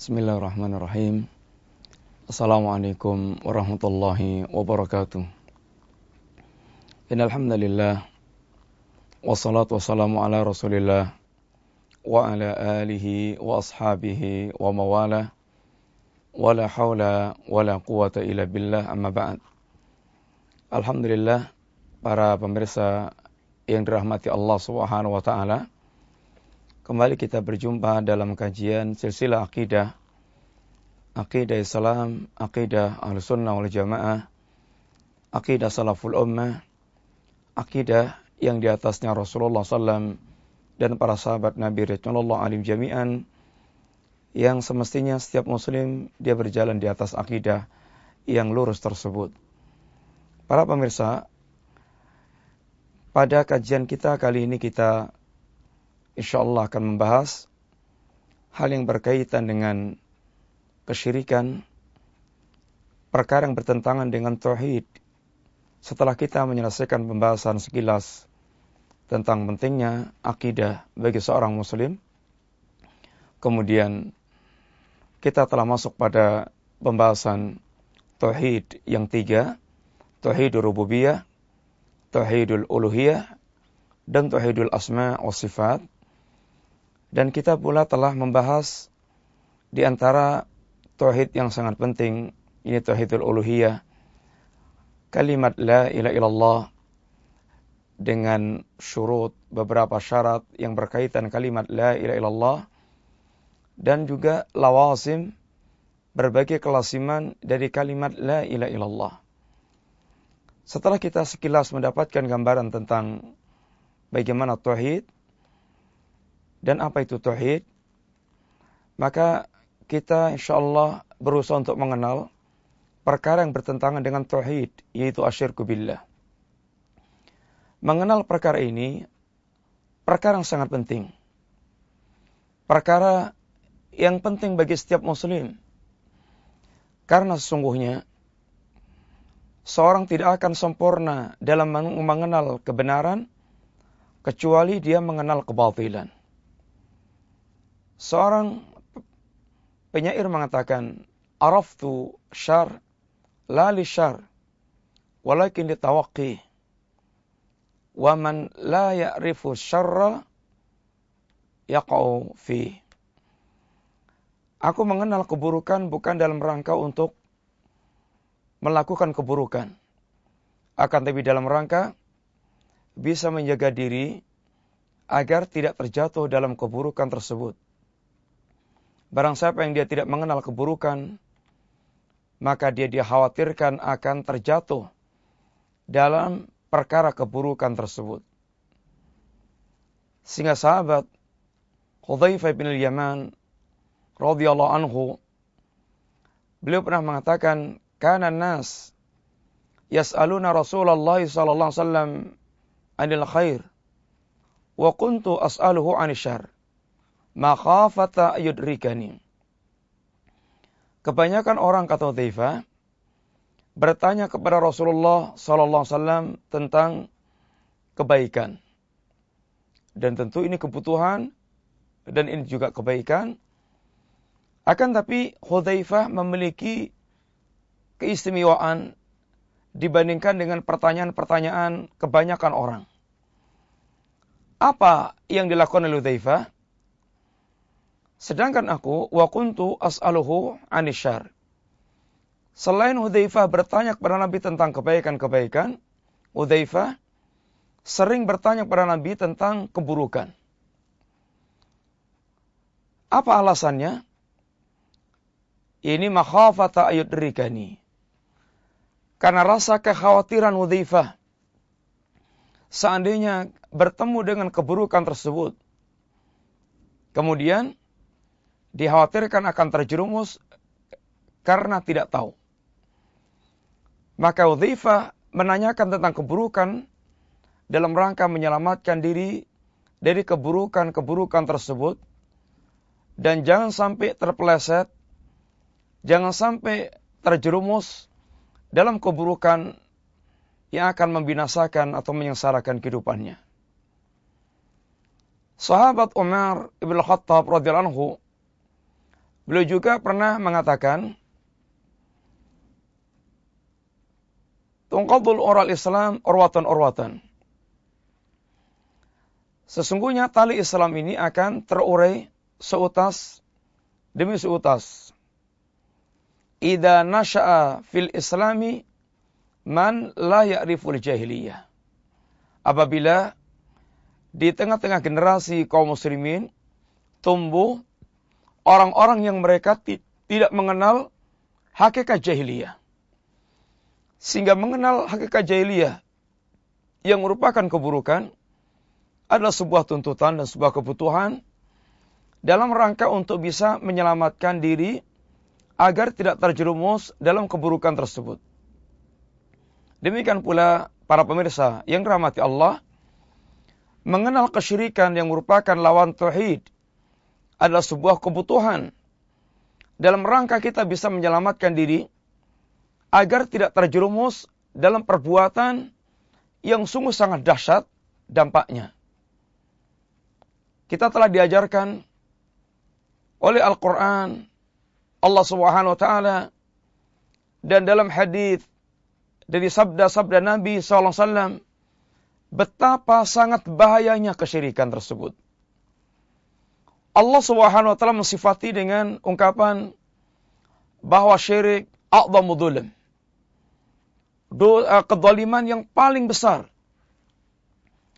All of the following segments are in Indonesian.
Bismillahirrahmanirrahim. Assalamualaikum warahmatullahi wabarakatuh. Innal hamdalillah wassalatu wassalamu ala Rasulillah wa ala alihi wa ashabihi wa mawala wala haula wala quwata illa billah amma ba'd. Alhamdulillah para pemirsa yang dirahmati Allah Subhanahu wa taala. Kembali kita berjumpa dalam kajian silsilah akidah. Akidah Islam, akidah Ahlussunnah wal Jamaah, akidah Salaful Ummah, akidah yang di atasnya Rasulullah SAW dan para sahabat Nabi Rasulullah alim jami'an yang semestinya setiap muslim dia berjalan di atas akidah yang lurus tersebut. Para pemirsa, pada kajian kita kali ini kita insyaallah akan membahas hal yang berkaitan dengan kesyirikan, perkara yang bertentangan dengan tauhid. Setelah kita menyelesaikan pembahasan sekilas tentang pentingnya akidah bagi seorang muslim, kemudian kita telah masuk pada pembahasan tauhid yang tiga, tauhidul rububiyah, tauhidul uluhiyah, dan tauhidul asma wa sifat. Dan kita pula telah membahas di antara tauhid yang sangat penting, ini tauhidul uluhiyah. Kalimat la ilaha illallah dengan syurut beberapa syarat yang berkaitan kalimat la ilaha illallah dan juga lawasim berbagai kelasiman dari kalimat la ilaha illallah. Setelah kita sekilas mendapatkan gambaran tentang bagaimana tauhid, dan apa itu tauhid? Maka kita insya Allah berusaha untuk mengenal perkara yang bertentangan dengan tauhid, yaitu asyirku billah. Mengenal perkara ini, perkara yang sangat penting. Perkara yang penting bagi setiap muslim. Karena sesungguhnya, seorang tidak akan sempurna dalam mengenal kebenaran, kecuali dia mengenal kebatilan. Seorang penyair mengatakan, Araftu syar, la li syar, walakin li tawaqi. Wa man la ya'rifu syarra, yaqa'u fi. Aku mengenal keburukan bukan dalam rangka untuk melakukan keburukan. Akan tapi dalam rangka bisa menjaga diri agar tidak terjatuh dalam keburukan tersebut. Barang siapa yang dia tidak mengenal keburukan, maka dia dikhawatirkan akan terjatuh dalam perkara keburukan tersebut. Sehingga sahabat Hudzaifah bin Yaman radhiyallahu anhu beliau pernah mengatakan kana nas yas'aluna Rasulullah sallallahu alaihi wasallam anil khair wa kuntu as'aluhu 'anil syarr makhafata. Kebanyakan orang kata Udhaifah bertanya kepada Rasulullah sallallahu tentang kebaikan. Dan tentu ini kebutuhan dan ini juga kebaikan. Akan tapi Hudzaifah memiliki keistimewaan dibandingkan dengan pertanyaan-pertanyaan kebanyakan orang. Apa yang dilakukan oleh Hudzaifah? Sedangkan aku wa kuntu as'aluhu anisyar. Selain Hudzaifah bertanya kepada Nabi tentang kebaikan-kebaikan, Hudzaifah sering bertanya kepada Nabi tentang keburukan. Apa alasannya? Ini makhafata ayudrikani. Karena rasa kekhawatiran Hudzaifah seandainya bertemu dengan keburukan tersebut. Kemudian dikhawatirkan akan terjerumus karena tidak tahu. Maka Udhifah menanyakan tentang keburukan dalam rangka menyelamatkan diri dari keburukan-keburukan tersebut dan jangan sampai terpeleset, jangan sampai terjerumus dalam keburukan yang akan membinasakan atau menyengsarakan kehidupannya. Sahabat Umar Ibn Khattab radhiyallahu anhu Beliau juga pernah mengatakan, Tungkabul oral Islam orwatan orwatan. Sesungguhnya tali Islam ini akan terurai seutas demi seutas. Ida nasha'a fil islami man la ya'riful jahiliyah. Apabila di tengah-tengah generasi kaum muslimin tumbuh orang-orang yang mereka tidak mengenal hakikat jahiliyah. Sehingga mengenal hakikat jahiliyah yang merupakan keburukan adalah sebuah tuntutan dan sebuah kebutuhan dalam rangka untuk bisa menyelamatkan diri agar tidak terjerumus dalam keburukan tersebut. Demikian pula para pemirsa yang dirahmati Allah, mengenal kesyirikan yang merupakan lawan tauhid adalah sebuah kebutuhan dalam rangka kita bisa menyelamatkan diri agar tidak terjerumus dalam perbuatan yang sungguh sangat dahsyat dampaknya. Kita telah diajarkan oleh Al-Quran, Allah Subhanahu wa Ta'ala, dan dalam hadis dari sabda-sabda Nabi SAW, betapa sangat bahayanya kesyirikan tersebut. Allah Subhanahu wa taala mensifati dengan ungkapan bahwa syirik a'dhamu dzulm. Eh, kedoliman yang paling besar.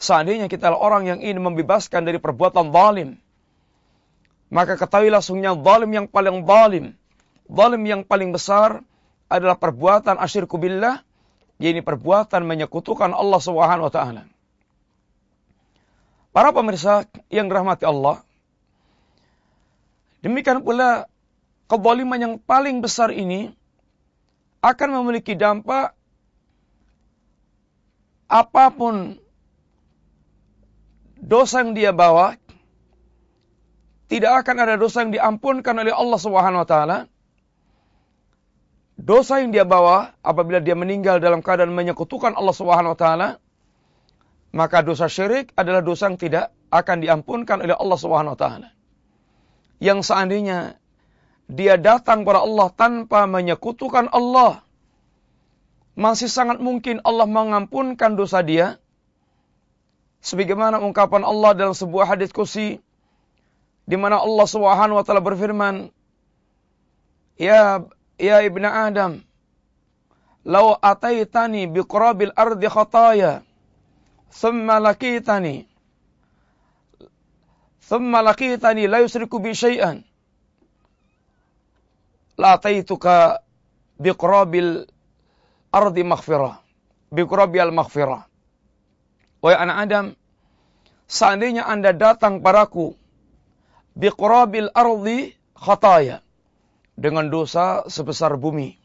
Seandainya kita orang yang ingin membebaskan dari perbuatan zalim, maka ketahuilah sungguhnya zalim yang paling zalim, zalim yang paling besar adalah perbuatan asyirku billah, yaitu perbuatan menyekutukan Allah Subhanahu wa taala. Para pemirsa yang dirahmati Allah, demikian pula kezaliman yang paling besar ini akan memiliki dampak apa pun dosa yang dia bawa tidak akan ada dosa yang diampunkan oleh Allah Subhanahu wa taala. Dosa yang dia bawa apabila dia meninggal dalam keadaan menyekutukan Allah Subhanahu wa taala, maka dosa syirik adalah dosa yang tidak akan diampunkan oleh Allah Subhanahu wa taala. Yang seandainya dia datang kepada Allah tanpa menyekutukan Allah, masih sangat mungkin Allah mengampunkan dosa dia. Sebagaimana ungkapan Allah dalam sebuah hadis kursi di mana Allah Subhanahu wa taala berfirman, "Ya ya ibnu Adam, law ataitani biqrabil ardi khataya, thumma lakitani thumma lakitani la yusriku bi syai'an, la ataituka biqrabil ardi maghfirah, biqrabil maghfirah." Wahai anak Adam, seandainya Anda datang padaku biqrabil ardi khataya. Dengan dosa sebesar bumi.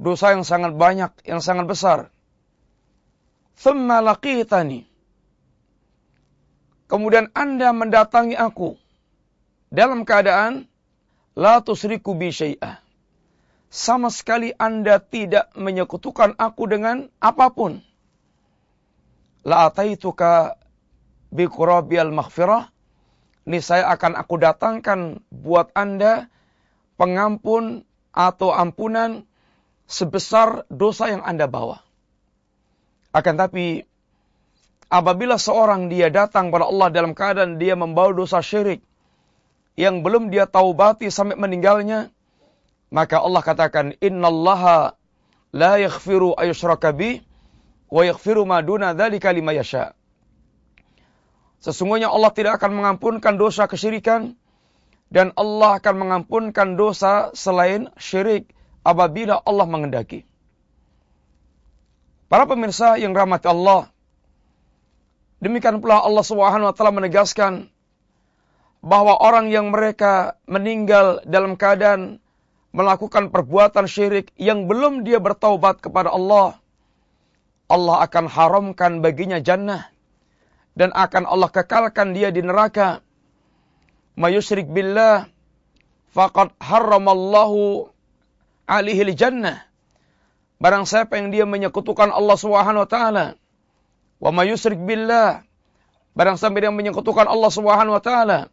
Dosa yang sangat banyak, yang sangat besar. Thumma laqitani. Kemudian Anda mendatangi aku. Dalam keadaan la tusriku bi syai'ah. Sama sekali Anda tidak menyekutukan aku dengan apa pun. La ataituka bi qurabil maghfirah ini saya akan aku datangkan buat Anda pengampun atau ampunan sebesar dosa yang Anda bawa. Akan tapi apabila seorang dia datang pada Allah dalam keadaan dia membawa dosa syirik yang belum dia taubati sampai meninggalnya, maka Allah katakan innallaha la yaghfiru ayyushraka bi wa yaghfiru ma duna liman yasha. Sesungguhnya Allah tidak akan mengampunkan dosa kesyirikan dan Allah akan mengampunkan dosa selain syirik apabila Allah mengendaki. Para pemirsa yang rahmat Allah, demikian pula Allah Subhanahu wa taala menegaskan bahwa orang yang mereka meninggal dalam keadaan melakukan perbuatan syirik yang belum dia bertaubat kepada Allah, Allah akan haramkan baginya jannah dan akan Allah kekalkan dia di neraka. Mayusrik billah faqad harramallahu alihi jannah. Barang siapa yang dia menyekutukan Allah Subhanahu wa taala. Wa mayusrik billah barang siapa yang menyekutukan Allah Subhanahu wa taala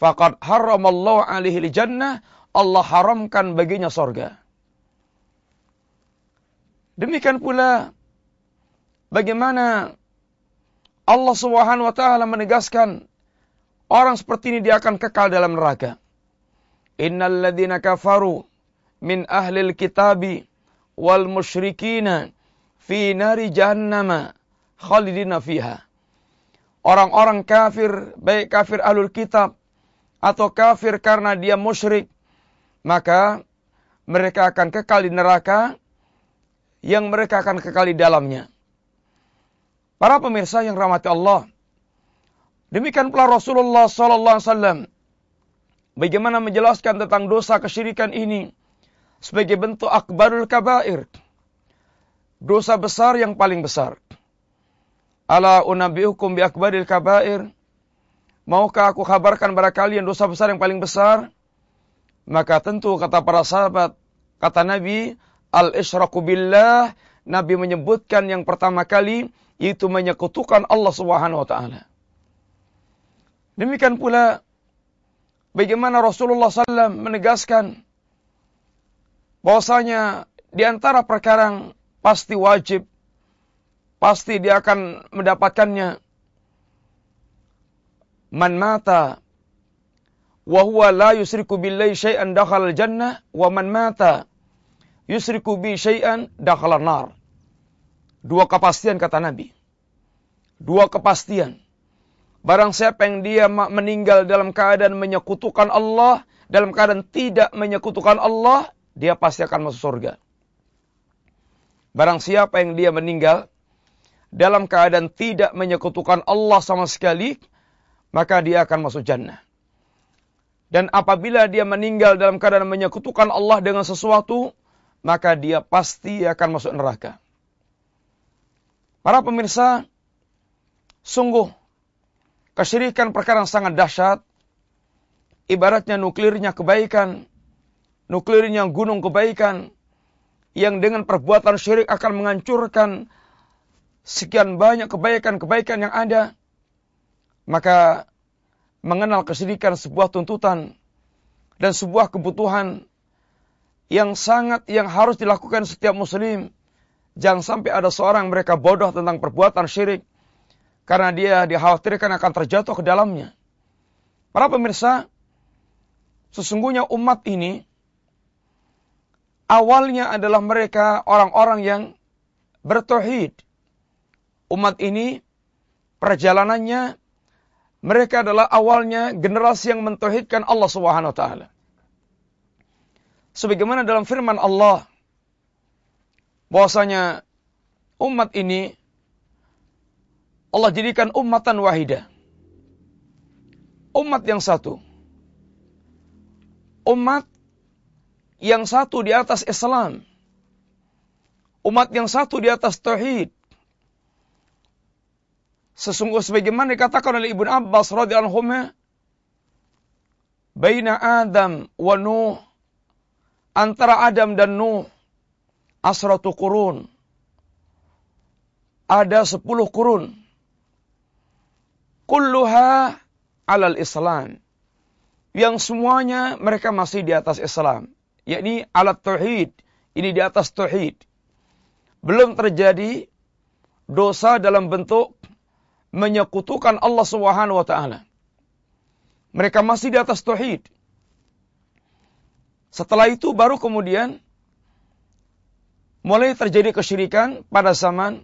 faqad haramallahu alaihi jannah, Allah haramkan baginya sorga. Demikian pula bagaimana Allah Subhanahu wa taala menegaskan orang seperti ini dia akan kekal dalam neraka. Innal ladzina kafaru min ahlil kitabi wal musyrikina fi nari jahannama khalidina fiha. Orang-orang kafir, baik kafir alul kitab atau kafir karena dia musyrik, maka mereka akan kekal di neraka yang mereka akan kekal di dalamnya. Para pemirsa yang rahmati Allah, demikian pula Rasulullah sallallahu alaihi wasallam bagaimana menjelaskan tentang dosa kesyirikan ini sebagai bentuk akbarul kabair. Dosa besar yang paling besar. Ala unabiukum bi akbaril kabair. Maukah aku kabarkan kepada kalian dosa besar yang paling besar? Maka tentu kata para sahabat, kata Nabi, al-isyraku billah, Nabi menyebutkan yang pertama kali itu menyekutukan Allah Subhanahu wa taala. Demikian pula bagaimana Rasulullah SAW menegaskan bahwasanya di antara perkara yang pasti wajib, pasti dia akan mendapatkannya. Man mata wa huwa la yusriku billahi syai'an dakhala jannah wa man mata yusriku bi syai'an dakhala nar. Dua kepastian kata Nabi. Dua kepastian. Barang siapa yang dia meninggal dalam keadaan menyekutukan Allah, dalam keadaan tidak menyekutukan Allah, dia pasti akan masuk surga. Barang siapa yang dia meninggal dalam keadaan tidak menyekutukan Allah sama sekali, maka dia akan masuk jannah. Dan apabila dia meninggal dalam keadaan menyekutukan Allah dengan sesuatu, maka dia pasti akan masuk neraka. Para pemirsa, sungguh kesyirikan perkara yang sangat dahsyat, ibaratnya nuklirnya kebaikan, nuklirnya gunung kebaikan yang dengan perbuatan syirik akan menghancurkan sekian banyak kebaikan-kebaikan yang ada, maka mengenal kesyirikan sebuah tuntutan dan sebuah kebutuhan yang sangat yang harus dilakukan setiap muslim. Jangan sampai ada seorang mereka bodoh tentang perbuatan syirik karena dia dikhawatirkan akan terjatuh ke dalamnya. Para pemirsa, sesungguhnya umat ini awalnya adalah mereka orang-orang yang bertauhid. Umat ini perjalanannya mereka adalah awalnya generasi yang mentauhidkan Allah Subhanahu wa taala. Sebagaimana dalam firman Allah bahwasanya umat ini Allah jadikan ummatan wahidah. Umat yang satu. Umat yang satu di atas Islam. Umat yang satu di atas Tauhid. Sesungguhnya sebagaimana dikatakan oleh Ibnu Abbas radhiyallahu anhu, baina Adam wa Nuh antara Adam dan Nuh asratu kurun. Ada sepuluh kurun. Kulluha alal Islam. Yang semuanya mereka masih di atas Islam yakni alat tauhid. Ini di atas tauhid. Belum terjadi dosa dalam bentuk menyekutukan Allah Subhanahu wa taala. Mereka masih di atas tauhid. Setelah itu baru kemudian mulai terjadi kesyirikan pada zaman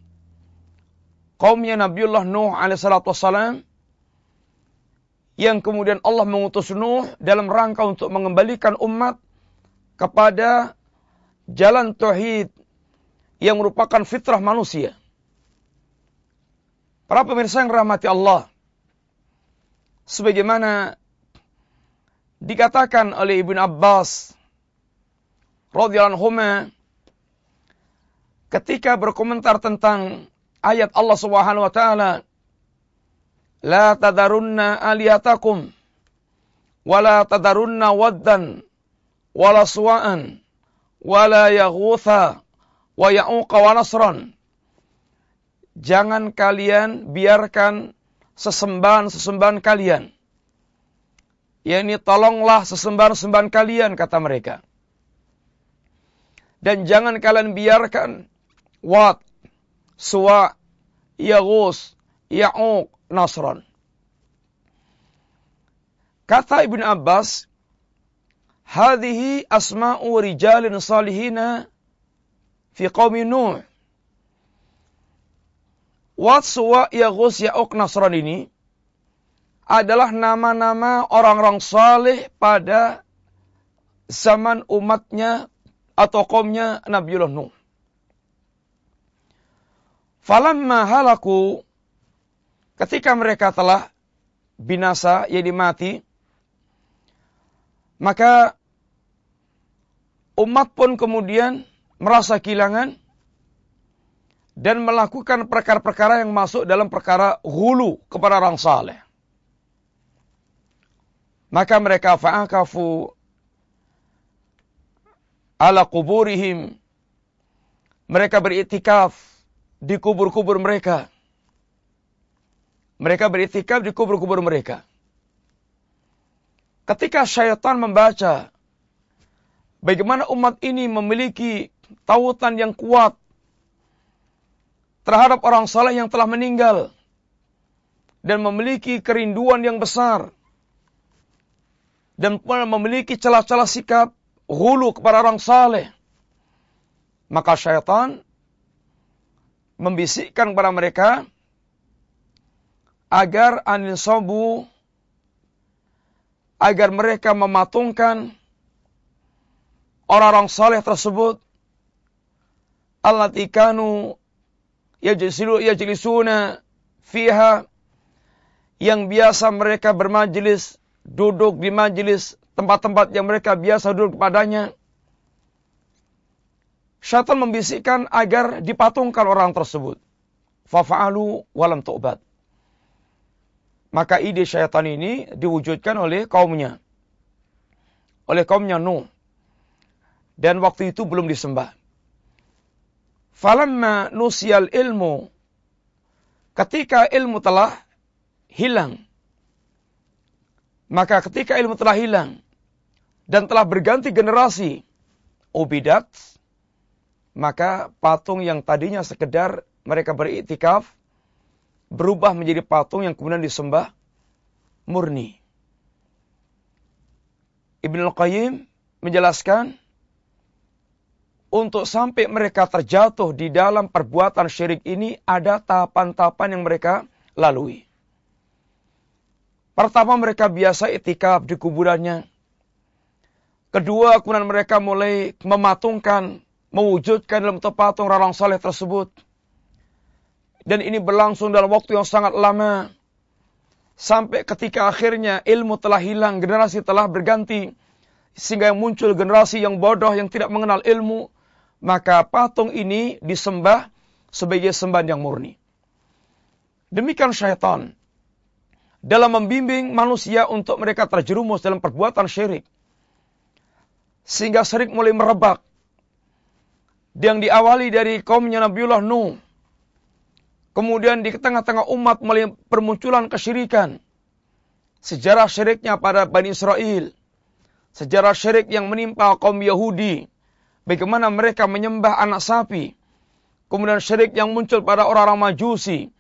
kaumnya Nabiullah Nuh alaihissalatu wassalam yang kemudian Allah mengutus Nuh dalam rangka untuk mengembalikan umat kepada jalan tauhid yang merupakan fitrah manusia. Para pemirsa yang rahmati Allah, sebagaimana dikatakan oleh Ibn Abbas radhiyallahu anhu ketika berkomentar tentang ayat Allah Subhanahu wa taala la tadarunna aliyatakum wala tadarunna waddan wala suwa'an wala yaghutha wa ya'uqa wa nasran. Jangan kalian biarkan sesembahan-sesembahan kalian yakni tolonglah sesembahan-sembahan kalian kata mereka. Dan jangan kalian biarkan Wat, Suwa, Yagus, Ya'uq, Nasran. Kata Ibn Abbas, Hadihi asma'u rijalin salihina fi qawmi Nuh. Wat, Suwa, Yagus, Ya'uq, Nasran ini adalah nama-nama orang-orang saleh pada zaman umatnya atau kaumnya Nabiullah Nuh. Falamma halaku ketika mereka telah binasa, jadi mati, maka umat pun kemudian merasa kehilangan dan melakukan perkara-perkara yang masuk dalam perkara hulu kepada orang saleh. Maka mereka fa'akafu ala kuburihim. Mereka beriktikaf di kubur-kubur mereka. Mereka beriktikaf di kubur-kubur mereka. Ketika syaitan membaca bagaimana umat ini memiliki tautan yang kuat terhadap orang saleh yang telah meninggal dan memiliki kerinduan yang besar dan memiliki celah-celah sikap hulu kepada orang saleh. Maka syaitan membisikkan kepada mereka agar anil sobu agar mereka mematungkan orang-orang saleh tersebut allati kanu yajlisuna fiha yang biasa mereka bermajlis duduk di majelis tempat-tempat yang mereka biasa duduk padanya. Syaitan membisikkan agar dipatungkan orang tersebut. Fafa'alu walam tu'bad. Maka ide syaitan ini diwujudkan oleh kaumnya. Oleh kaumnya Nuh. Dan waktu itu belum disembah. Falamma nusial ilmu. Ketika ilmu telah hilang maka ketika ilmu telah hilang dan telah berganti generasi ubidat, maka patung yang tadinya sekedar mereka beriktikaf berubah menjadi patung yang kemudian disembah murni. Ibn Al-Qayyim menjelaskan untuk sampai mereka terjatuh di dalam perbuatan syirik ini ada tahapan-tahapan yang mereka lalui. Pertama mereka biasa itikaf di kuburannya. Kedua, kemudian mereka mulai mematungkan, mewujudkan dalam patung orang saleh tersebut. Dan ini berlangsung dalam waktu yang sangat lama. Sampai ketika akhirnya ilmu telah hilang, generasi telah berganti. Sehingga muncul generasi yang bodoh, yang tidak mengenal ilmu. Maka patung ini disembah sebagai sembahan yang murni. Demikian syaitan dalam membimbing manusia untuk mereka terjerumus dalam perbuatan syirik. Sehingga syirik mulai merebak. Yang diawali dari kaumnya Nabiullah Nuh. Kemudian di tengah-tengah umat mulai permunculan kesyirikan. Sejarah syiriknya pada Bani Israel. Sejarah syirik yang menimpa kaum Yahudi. Bagaimana mereka menyembah anak sapi. Kemudian syirik yang muncul pada orang-orang majusi.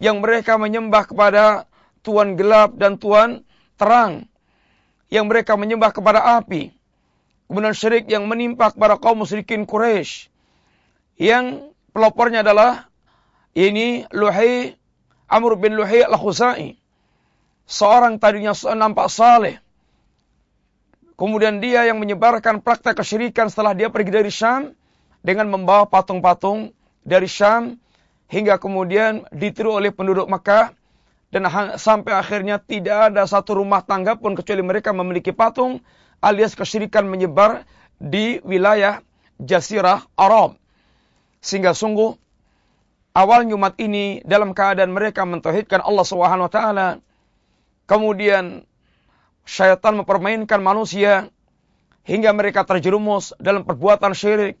Yang mereka menyembah kepada Tuhan gelap dan Tuhan terang. Yang mereka menyembah kepada api. Kemudian syirik yang menimpa kepada kaum musyrikin Quraisy. Yang pelopornya adalah ini Luhai Amr bin Luhai al-Khuzai. Seorang tadinya nampak saleh. Kemudian dia yang menyebarkan praktek kesyirikan setelah dia pergi dari Syam dengan membawa patung-patung dari Syam hingga kemudian ditiru oleh penduduk Makkah dan sampai akhirnya tidak ada satu rumah tangga pun kecuali mereka memiliki patung alias kesyirikan menyebar di wilayah Jazirah Arab. Sehingga sungguh awal umat ini dalam keadaan mereka mentauhidkan Allah Subhanahu wa taala. Kemudian syaitan mempermainkan manusia hingga mereka terjerumus dalam perbuatan syirik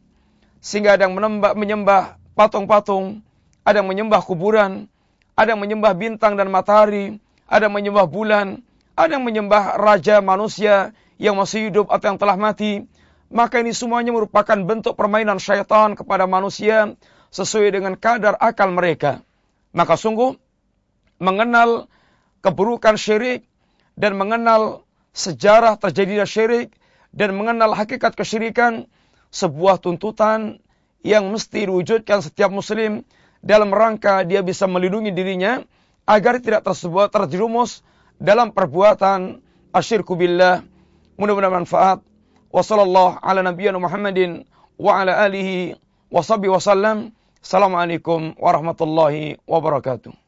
sehingga ada yang menyembah patung-patung, ada yang menyembah kuburan, ada yang menyembah bintang dan matahari, ada yang menyembah bulan, ada yang menyembah raja manusia yang masih hidup atau yang telah mati. Maka ini semuanya merupakan bentuk permainan syaitan kepada manusia sesuai dengan kadar akal mereka. Maka sungguh mengenal keburukan syirik dan mengenal sejarah terjadinya syirik dan mengenal hakikat kesyirikan sebuah tuntutan yang mesti diwujudkan setiap muslim dalam rangka dia bisa melindungi dirinya agar tidak tersebut terjerumus dalam perbuatan asyirku billah. Mudah-mudahan manfaat. Wassallallahu ala nabiyyina Muhammadin wa ala alihi wa sahbihi wasallam. Assalamualaikum warahmatullahi wabarakatuh.